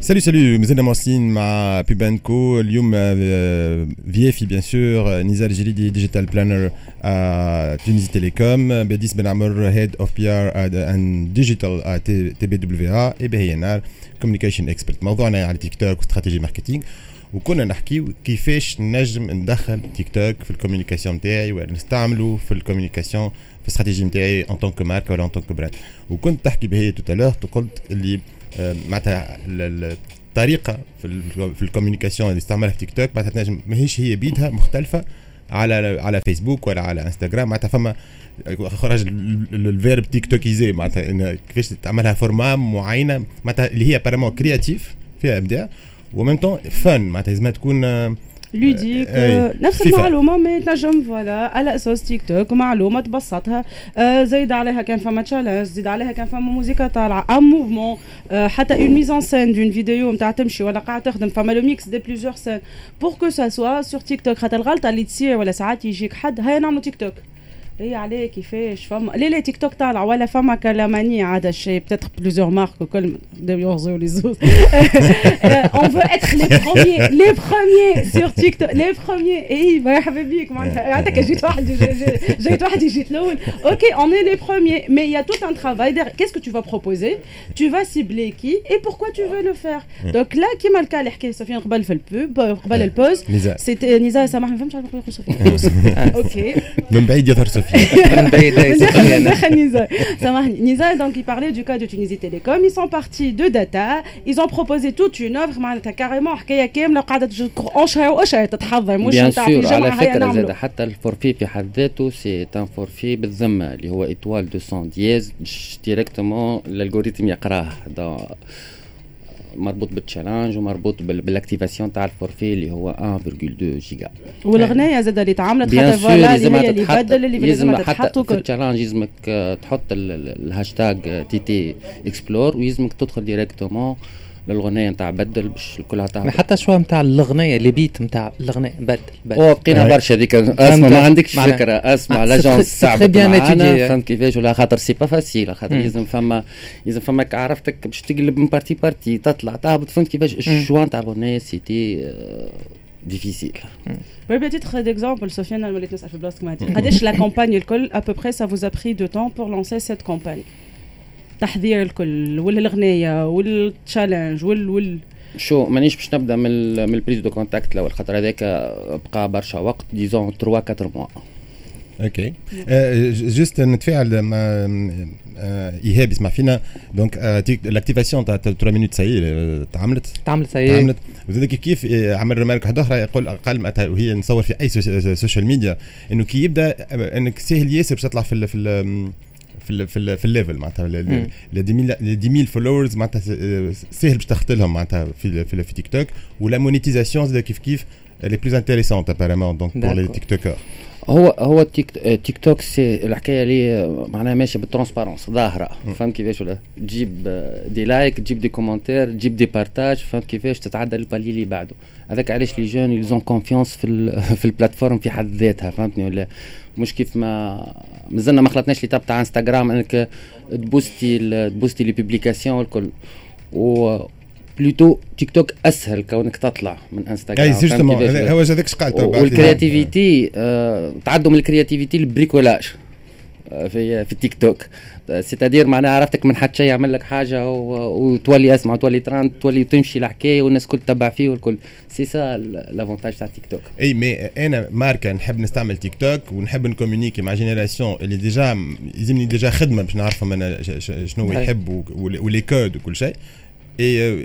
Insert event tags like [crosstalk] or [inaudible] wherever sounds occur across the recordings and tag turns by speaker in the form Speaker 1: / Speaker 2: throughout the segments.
Speaker 1: Salut, salut, Mzena Mansin, ma Pubenco, Lium euh, euh VFI, bien sûr, euh, Nizal Jilidi, Digital Planner à Tunisie Telecom, Bedis Benamer, Head of PR and Digital à TBWA, et BNR, Communication Expert. Mordouana, à TikTok, Stratégie Marketing. وكنا نحكيو كيفاش نجم ندخل تيك توك في الكوميونيكاسيون نتاعي ولا نستعملوا في الكوميونيكاسيون في الاستراتيجي نتاعي ان طونك ماركه ولا ان طونك براند وكنت تحكي بهي tout à l'heure قلت اللي معناتها الطريقة في في ال communication اللي استعملها في تيك توك معناتها تنجم ماهيش هي بيدها مختلفة على على فيسبوك ولا على انستغرام معناتها فما خرج ال verbe tiktokiser معناتها كيفاش تعملها format معينة معناتها اللي هي vraiment créative فيها إبداع. و même temps فن معناتها لازم تكون
Speaker 2: ludique آه نفس المعلومه ما تنجم voilà على أساس تيك توك معلومه تبسطها آه زيد عليها كان فما تشالنج زيد عليها كان فما موسيقى طالعه ان موفمون آه حتى اون ميزون سين دون فيديو نتاع تمشي ولا قاعد تخدم فما لو ميكس دي بليزيور سين بور كو سا سوا سور تيك توك خاطر الغلطه اللي تصير ولا ساعات يجيك حد هيا نعملوا تيك توك Et allez, qui fait, je fais. Les, TikTok, t'as la wala femme à la manie, peut-être plusieurs marques, comme les autres. [laughs] Euh, on veut être les premiers, les premiers sur TikTok, les premiers. Et bah, habibi, comment j'ai toi, j'ai Ok, on est les premiers, mais il y a tout un travail. Qu'est-ce que tu vas proposer? Tu vas cibler qui et pourquoi tu veux le faire? Donc là, qui m'a le cas, ça fait un fait le pub, le pause. C'était Nisa, ça marche, même, je [laughs]
Speaker 1: Ok. Même pas, Nizar, [laughs] [laughs]
Speaker 2: donc il parlait du cas de Tunisie Télécom. Ils sont partis de data. Ils ont proposé toute une offre.
Speaker 3: carrément, Bien sûr, على فكرة زاد حتى الفورفي في حد ذاته سي ان مربوط بال challenge ومربوط بال activation تاع ال forfait اللي هو 1.2 جيجا.
Speaker 2: والأغنية زاد اللي تعملت حتى voilà اللي هي اللي بدل اللي
Speaker 3: لازم حتى في ال challenge يلزمك تحط ال hashtag TT Explore ويلزمك تدخل directement للغنيه نتاع بدل باش الكل
Speaker 4: حتى شو نتاع اللي بيت نتاع بدل
Speaker 3: بدل. او difficile.
Speaker 2: Oui, peut-être la campagne, à peu près, ça vous a pris de temps pour lancer cette campagne? تحضير الكل والاغنيه وال challenge وال وال.
Speaker 3: شو مانيش باش نبدأ من من ال prise de contact الأول خاطر هذاك بقى برشا وقت disons 3 4 mois
Speaker 1: OK juste نتفاعل مع ايهاب يسمع فينا donc l'activation تاع 3 minutes c'est تعملت
Speaker 4: تعملت c'est
Speaker 1: تعملت وزاد كيف كيف عمل remarque واحدة أخرى يقول أقل وهي نصور في أي social media إنه كي يبدأ إنك سهل ياسر باش تطلع في في Le level maintenant, les 10 000 followers maintenant, c'est le plus important maintenant, le TikTok, où la monétisation, c'est le kiff-kiff, elle est plus intéressante apparemment pour les TikTokers.
Speaker 3: هو هو تيك تيك توك c'est الحكاية اللي معناها ماشية بال transparence ظاهرة. فهمت كيفاش ولا؟ تجيب des likes تجيب des commentaires تجيب des partages فهمت كيفاش تتعدى ال palier اللي بعده. هذاك علاش les gens ils ont confiance في [laughs] في ال plateforme في حد ذاتها فهمتني ولا؟ مش كيف ما مازلنا ما خلطناش لي تاع انستغرام إنك تبوستي تبوستي les publications والكل. و plutôt تيك توك أسهل كونك تطلع من إنستغرام
Speaker 1: اي justement هو هذاك قال
Speaker 3: وال créativité آه تعدوا من ال créativité لل bricolage في في التيك توك. c'est-à-dire معناها عرفتك من حد شيء يعمل لك حاجة وتولي أسمع تولي ترند تولي تمشي الحكاية والناس كل تتبع فيه والكل. c'est ça l'avantage تاع تيك توك
Speaker 1: إي مي أنا ماركة نحب نستعمل تيك توك ونحب نكومونيكي مع génération اللي déjà يلزمني déjà خدمة باش نعرفهم أنا شنو يحب و les codes وكل شيء.
Speaker 4: Et euh,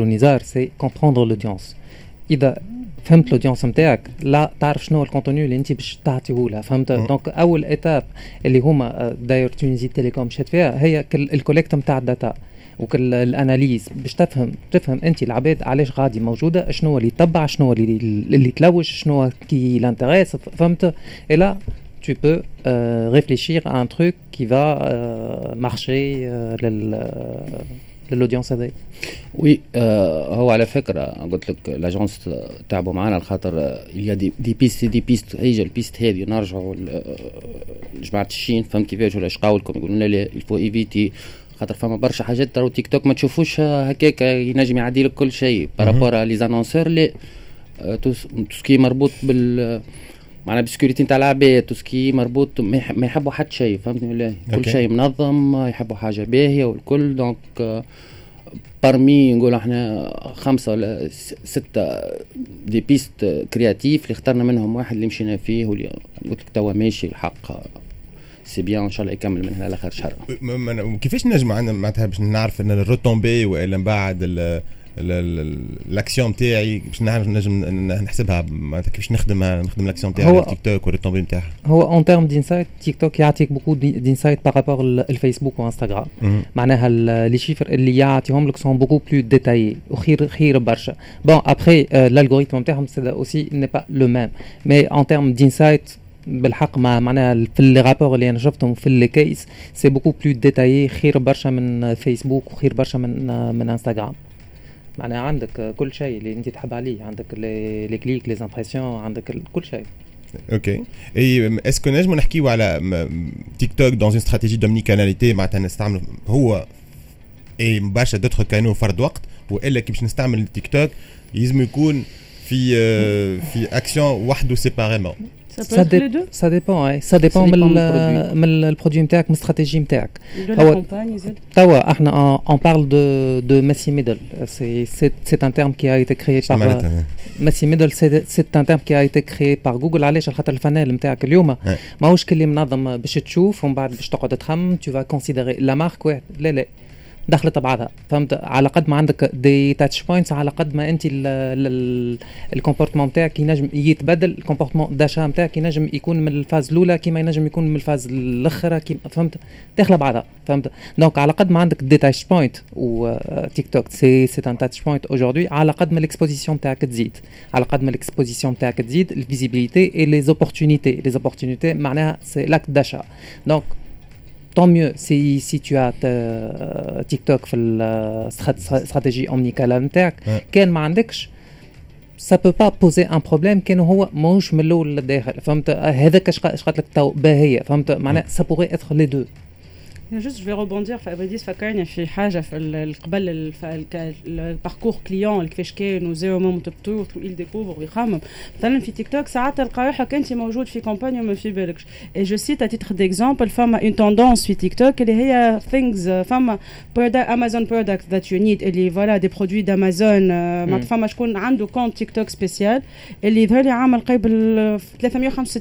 Speaker 4: على نزار سي كومبروندر لودونس فهمت لودونس نتاعك لا تعرف شنو الكونتوني اللي انت باش تعطيه لها فهمت دونك اول ايتاب اللي هما داير تيليكوم فيها هي الكوليكت tu peux réfléchir à un truc qui va marcher للأودينس هذايا.
Speaker 3: وي آه هو على فكرة قلت لك لاجونس تعبوا معنا الخاطر يا دي, دي بيست دي بيست هيجا البيست هذه نرجعوا لجماعه الشين فهمت كيفاش ولا قاولكم يقولون لا الفو ايفيتي خاطر فما برشا حاجات ترى تيك توك ما تشوفوش هكاك ينجم يعدي لك كل شيء. بارابور لي زانونسور اللي تو سكي مربوط بال معناها بالسكيورتي نتاع العباد توسكي مربوط ما يحبوا حتى شيء فهمتني ولا كل شيء منظم يحبوا حاجة باهية والكل دونك parmi نقول إحنا خمسة ولا ستة des pistes créatives اللي اخترنا منهم واحد اللي مشينا فيه واللي قلت لك توا ماشي الحق. c'est bien إن شاء الله يكمل من هنا لآخر شهر.
Speaker 1: كيفاش نجمع؟ عندنا معناتها باش نعرف إن ال retombées والا من بعد الاكسيون نتاعي باش نعرف نجم نحسبها معناتها كيفاش نخدمها نخدم الاكسيون نتاعي على تيك توك وال retombées نتاعها.
Speaker 4: هو en termes d'insights تيك توك يعطيك beaucoup d'insights par rapport الفيسبوك وانستغرام معناها les chiffres اللي يعطيهم لك sont beaucoup plus détaillés وخير خير برشا. bon après ال algorithme نتاعهم c'est aussi n'est pas le même mais en termes d'insights بالحق مع معناها في les rapports اللي أنا شفتهم في les cases c'est beaucoup plus détaillé خير برشا من فيسبوك وخير برشا من من انستغرام معناها عندك كل شيء اللي انت تحب عليه عندك les clics les impressions عندك كل شيء.
Speaker 1: OK et est-ce que نجمو نحكيو على تيك توك dans une stratégie d'omnicanalité معناتها نستعمل هو et مباشره d'autres canaux فرد وقت والا كي باش نستعمل تيك توك لازم يكون في في اكسيون وحده séparément
Speaker 4: Ça, peut ça, être les deux? ça dépend ouais. ça dépend من من البرودوي نتاعك من الاستراتيجي نتاعك on parle de de euh, Middle. C'est c'est un terme qui a été créé par Messi Middle c'est un terme qui a été créé par Google. علاش خاطر نتاعك اليوم ماهوش كلي منظم باش تشوف ومن بعد باش تقعد تخمم tu vas considérer la marque ouais. لا لا دخلت بعضها فهمت؟ على قد ما عندك des touch points على قد ما أنت ال comportement نتاعك ينجم يتبدل ال comportement d'achat نتاعك ينجم يكون من ال phase الأولى كيما ينجم يكون من ال phase الاخرى فهمت؟ داخلة بعضها فهمت؟ donc على قد ما عندك des touch points وتيك توك c'est c'est un touch point aujourd'hui على قد ما ال exposition نتاعك تزيد. على قد ما ال exposition نتاعك تزيد ال visibilité et les opportunités les opportunités معناها c'est l'acte d'achat donc tant mieux si, si tu as تيك توك في ال stratégie omnicanale نتاعك كان ما عندكش ça peut pas poser un problème كان هو ماهوش من الأول للداخل فهمت هذاك اش قالت لك تو باهيه فهمت معناها
Speaker 2: ça pourrait être les deux Juste, je vais rebondir. A fait le parcours client, le Kveshke, nous moment de tout, il découvre, il TikTok, ça a été a une campagne, il y Et je cite à titre d'exemple, il y a une tendance sur TikTok, il y a things, il y a Amazon products that you need, il y a des produits d'Amazon, euh, mm. a un compte TikTok spécial, il y a un qui un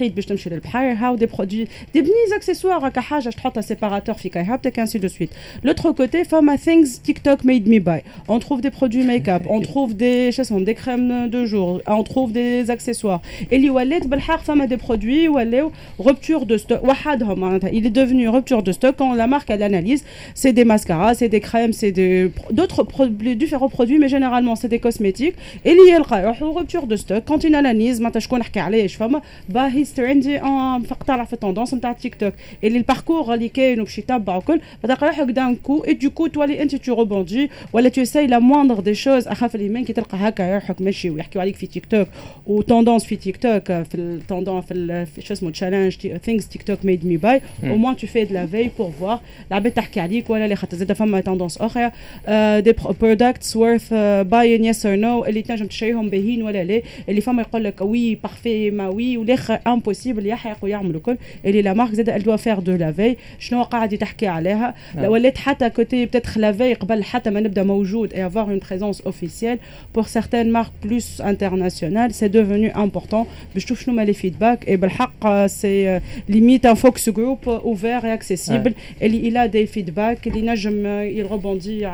Speaker 2: il هاو دي برودوي دي بنيز اكسسوار هكا حاجه تحطها سيباراتور فيك هابتك ainsi de suite. L'autre côté فما things TikTok made me buy on trouve des produits make-up on trouve des شسمهم des crèmes de jour on trouve des accessoires. اللي ولات بالحق فما des produits ولاو rupture de stock وحدهم معناتها il est devenu rupture de stock quand la marque elle analyse c'est des mascaras c'est des crèmes c'est d'autres produits différents produits mais généralement c'est des cosmétiques. اللي يلقى rupture de stock quand une analyse معناتها شكون نحكي عليه فما باهي عندي en et le parcours reliqué nous est tabacuel. Voilà qu'on a eu d'un coup et du coup tu ou tu essayes la moindre des choses. Les qui TikTok ou tendance TikTok, tendance challenge things TikTok made me buy. Au moins tu fais de la veille pour voir la bête à des products worth buying yes or no. Elles les femmes disent oui parfait oui ou impossible. يلحقوا يعملوا الكل. اللي لا مارك زاد فير دو شنو pour certaines marques plus internationales c'est devenu important. باش تشوف شنو les feedbacks et بالحق c'est euh, limite un focus group ouvert et accessible. اللي il a des feedbacks. اللي نجم يربوندي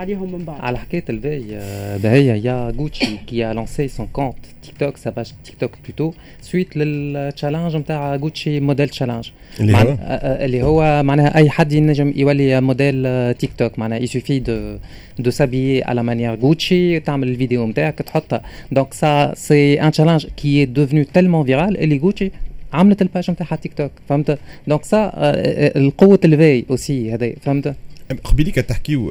Speaker 4: a lancé son compte sa page TikTok,
Speaker 1: plutôt suite
Speaker 4: le challenge Gucci, challenge euh, euh, euh, a un modèle TikTok. Il suffit de s'habiller à la manière Gucci. T'as mis les vidéos, donc c'est un challenge qui est devenu tellement viral. Et telle page TikTok. Donc, ça, le aussi.
Speaker 1: قبيليك تحكيو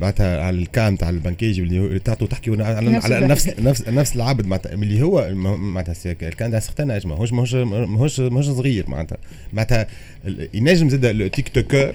Speaker 1: معناتها على الكام تاع البنكيج اللي تعطوا تحكيو على, على نفس [laughs] نفس نفس العبد معناتها اللي هو معناتها الكان ده سيغتان اج ماهوش ماهوش ماهوش صغير معناتها. معناتها ينجم زاد التيك توكر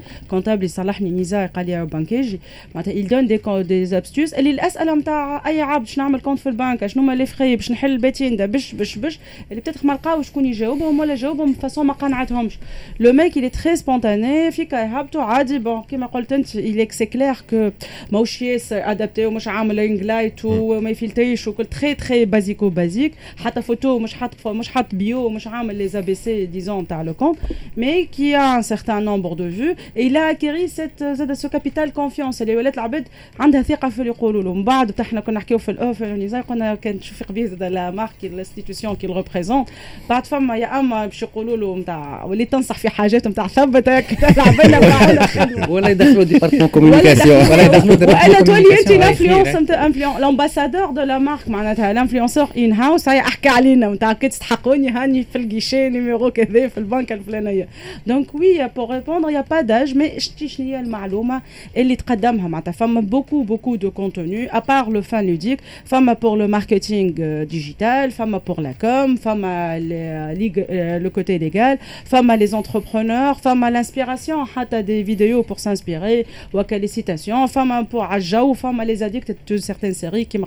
Speaker 2: كونتابل يصلحني نزار قال لي بانكيج معناتها il donne des des astuces اللي الاسئله نتاع اي عبد باش نعمل كونت في البنك شنو هما لي فخي باش نحل الباتين ده بش بش بش اللي بتدخل ما لقاو شكون يجاوبهم ولا جاوبهم بفاسون ما قنعتهمش لو ميك est très spontané فيك يهبطوا عادي بون كيما قلت انت il c'est clair que ماهوش ياسر ادابتي ومش عامل رينج لايت وما يفلتريش وكل تري تري بازيكو بازيك حتى فوتو مش حاط مش حاط بيو مش عامل لي ابي سي ديزون تاع لو كونت mais qui certain nombre de vues et il a acquéri cette زاد ce capital confiance اللي ولات العباد عندها ثقة في اللي يقولوا له من بعد إحنا كنا نحكيو في ال off قلنا كان تشوف قبيل زاد la marque ال institution qui représente بعد فما يا أما باش يقولوا له نتاع ولي تنصح في حاجات نتاع ثبتك. [laughs] العبنا
Speaker 3: ولا يدخلوا département communication [laughs]
Speaker 2: ولا يدخلوا ولا تولي انت l'influence l'ambassadeur de la marque معناتها l'influenceur in-house هيا أحكي علينا. نتاع كي تستحقوني هاني في الجيشي numéro كذا في البنك الفلانية. دونك وي بور ريبوندر يا با mais je suis une femme beaucoup beaucoup de contenu à part le ludique, femme pour le marketing euh, digital, femme pour la com, femme euh, euh, le côté légal, femme à les entrepreneurs, femme à l'inspiration, femme des vidéos pour s'inspirer ou à quelles citations, femme pour aja ou femme à les addicts certaines séries qui me.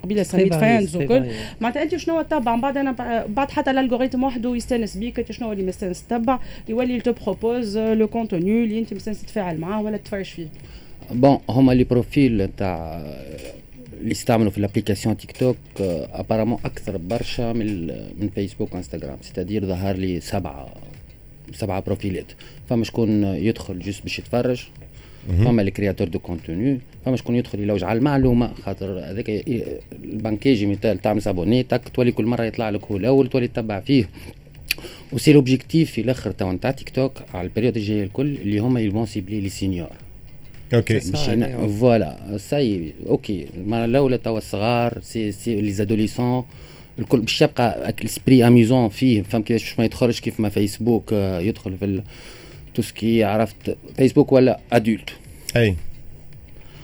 Speaker 2: تتفاعل معاه ولا تفرج فيه.
Speaker 3: Bon هما les profils تاع اللي يستعملوا في ال application تيك توك apparemment أكثر برشا من من فيسبوك وانستغرام c'est-à-dire ظهر لي سبعة سبعة profilet. فما شكون يدخل juste باش يتفرج. فما les créateurs de contenu فما شكون يدخل يلوج على المعلومة. خاطر هذاك ال banquier مثال تعمل s'abonner تك تولي كل مرة يطلع لك هو الأول تولي تتبع فيه. وسي لوبجيكتيف في الآخر تاع نتاع تيك توك على البريود الجاية الكل اللي هما يبون سيبلي لي سينيور
Speaker 1: أوكي.
Speaker 3: فوالا. ساي أوكي ما الأولى توا الصغار سي سي لي زادوليسون الكل باش يبقى السبري اميزون فيه. فهم كيفاش ما يدخلش كيف ما فيسبوك يدخل في توسكي عرفت فيسبوك ولا ادولت
Speaker 4: أي.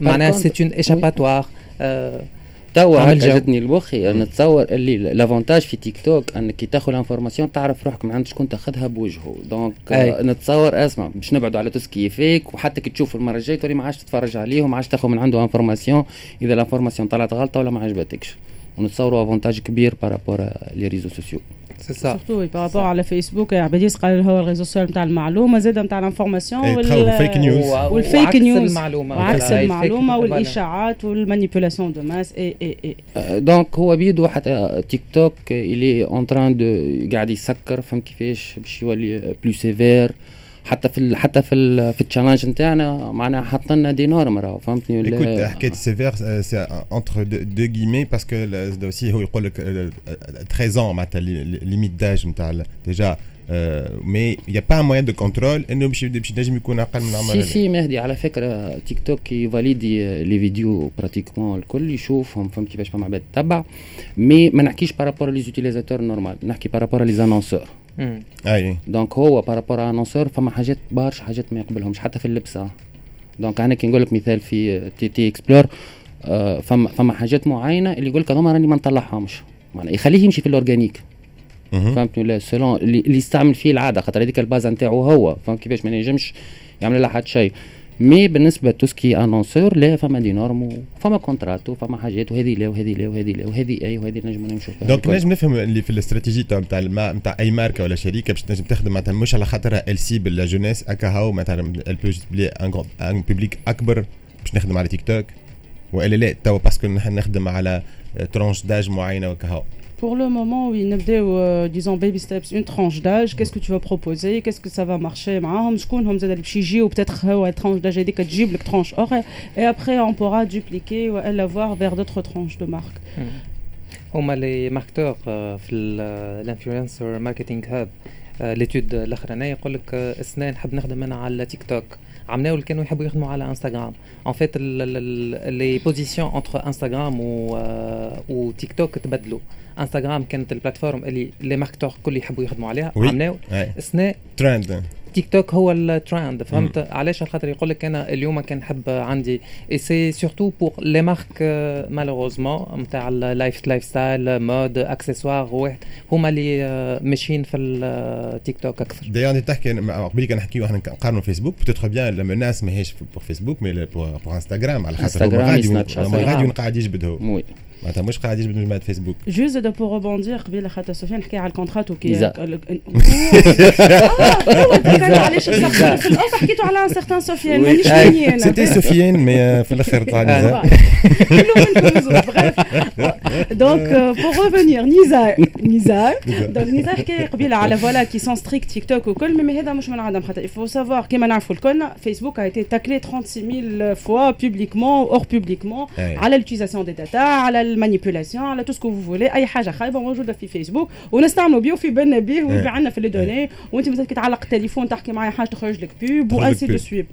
Speaker 4: معناها c'est un échappatoire
Speaker 3: توا جاتني المخي نتصور اللي l'avantage في تيك توك أنك كي تاخذ information تعرف روحك من عند شكون تاخذها بوجهه. donc آه نتصور اسمع باش نبعدوا على tout ce qui فيك وحتى كي تشوف المرة الجاية تولي ما عادش تتفرج عليه وما عادش تاخذ من عنده information. إذا ال information طلعت غلطة ولا ما عجبتكش. ونتصوروا avantage كبير par rapport les réseaux
Speaker 2: sociaux surtout par rapport على فيسبوك عباد يسقى هو ال réseau social نتاع المعلومه زاد نتاع ال
Speaker 1: information وال
Speaker 2: fake news وال fake news المعلومه وعكس المعلومه والاشاعات وال manipulation de masse et et
Speaker 3: اي دونك هو بيدو حتى تيك توك الي اون تران دو قاعد يسكر فهم كيفاش باش يولي بلو سيفير Il y a des il y a des
Speaker 1: normes. Écoute, la sévère, c'est euh, euh, entre deux guillemets, parce que aussi 13 euh, ans, limite d'âge. Mais il n'y a pas moyen de contrôle.
Speaker 3: Y a TikTok valide les vidéos pratiquement, le col, il chauffe, il y a un tabac. Mais un qui est par rapport à les utilisateurs normales, par rapport à annonceurs.
Speaker 1: أي.
Speaker 3: دونك هو بارابور انونسور فما حاجات برشا حاجات ما يقبلهمش حتى في اللبس دونك أنا كي نقول لك مثال في تي تي اكسبلور آه فما فما حاجات معينة اللي يقول لك هذوما راني ما نطلعهمش. معناها يخليه يمشي في الاورجانيك فهمتني ولا؟ سولون اللي يستعمل فيه العادة خاطر هذيك الباز نتاعو هو. فهمت كيفاش؟ ما ينجمش يعمل لها حد شيء. mais بالنسبة tout ce qui annonceur لا فما des normes وفما contrat وفما حاجات وهذه لا وهذه لا وهذه لا وهذه أي وهذه نجم نمشوا
Speaker 1: فيها. donc نجم نفهم اللي في الاستراتيجي تاع نتاع أي ماركة ولا شركة باش تنجم تخدم معناتها مش على خاطرها ال cible la jeunesse اكا هاو مثلا pour un public أكبر باش نخدم على تيك توك وإلا لا توا parce que نحن نخدم على tranche d'âge معينة وكهو
Speaker 2: Pour le moment, oui, nous euh, disons baby steps, une tranche d'âge. Qu'est-ce que tu vas proposer? Qu'est-ce que ça va marcher? Bah, ah, je ou peut-être euh, une tranche d'âge, une tranche horaire. Et après, on pourra dupliquer ou la voir vers d'autres tranches de marques.
Speaker 4: هما لي ماركتور في الانفلونسر ماركتينغ هاب l'étude الاخرانيه يقول لك السنه نحب نخدم انا على تيك توك عملناه اللي كانوا يحبوا يخدموا على انستغرام en fait les positions entre انستغرام و تيك توك تبدلوا انستغرام كانت ال plateforme اللي les marketeurs الكل يحبوا يخدموا عليها عملناو السنة
Speaker 1: ترند
Speaker 4: تيك توك هو الترند فهمت؟ علاش؟ خاطر يقول لك أنا اليوم كان نحب عندي. et c'est surtout pour les marques malheureusement نتاع ال life lifestyle mode accessoires واحد هما اللي ماشيين في التيك توك أكثر.
Speaker 1: دايوغ انت تحكي قبل كان نحكيو إحنا نقارنوا فيسبوك peut-être bien لما الناس ماهيش pour فيسبوك mais pour انستغرام على خاطر هما غادي قاعد يجبد هو معناتها مش قاعد يجبد جماعة فيسبوك
Speaker 2: juste pour rebondir قبيله خاطر سفيان حكى على ال contrat وكي علاش في على ان سيغتان سفيان مانيش
Speaker 1: مني سيتي سفيان مي في الآخر طلع نزار
Speaker 2: دونك بور ريفونير نزار Nizar. Donc Nizar qui est bien là, voilà, qui sont stricts TikTok ou quoi, mais mais il y a des Il faut savoir que Facebook a été taclé 36 000 fois publiquement, hors publiquement, à l'utilisation des data, à la manipulation, à tout ce que vous voulez. Aïe, haja, haja, bon, bonjour, d'affi Facebook. On a stamlo bio, fi ben nabi, ou bien on a fait les données, ou on a fait le téléphone, t'as qu'il m'a haja, t'as le pub, ou ainsi de suite.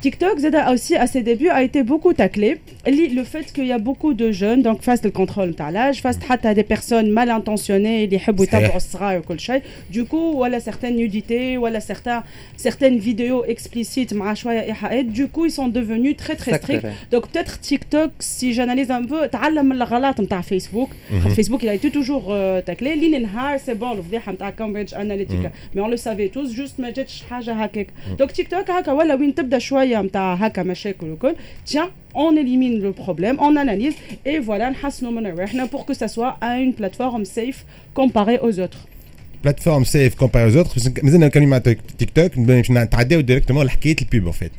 Speaker 2: TikTok, Zeda aussi, à ses débuts, a été beaucoup taclé. Le fait qu'il y a beaucoup de jeunes, donc face le contrôle de l'âge, face à des personnes mal intentionnées, attentionnés, ils aiment voir et tout ça. Du coup, voilà certaines nudités, voilà certains certaines vidéos explicites, machoya et haed. Du coup, ils sont devenus très très stricts. Donc peut-être TikTok, si j'analyse un peu, t'as la malgrâce de Facebook. Mhm. Facebook, il a été toujours euh, taclé. L'inhar, c'est bon, le vieux hamta Cambridge Analytica. Mhm. Mais on le savait tous, juste mais j'ai quelque chose à Donc TikTok, voilà, oui, tu peux d'achouer un peu, tiens on élimine le problème, on analyse et voilà, pour que ça soit à une plateforme safe comparée aux autres.
Speaker 1: Plateforme safe comparée aux autres, mais on a TikTok, on directement la pub en fait.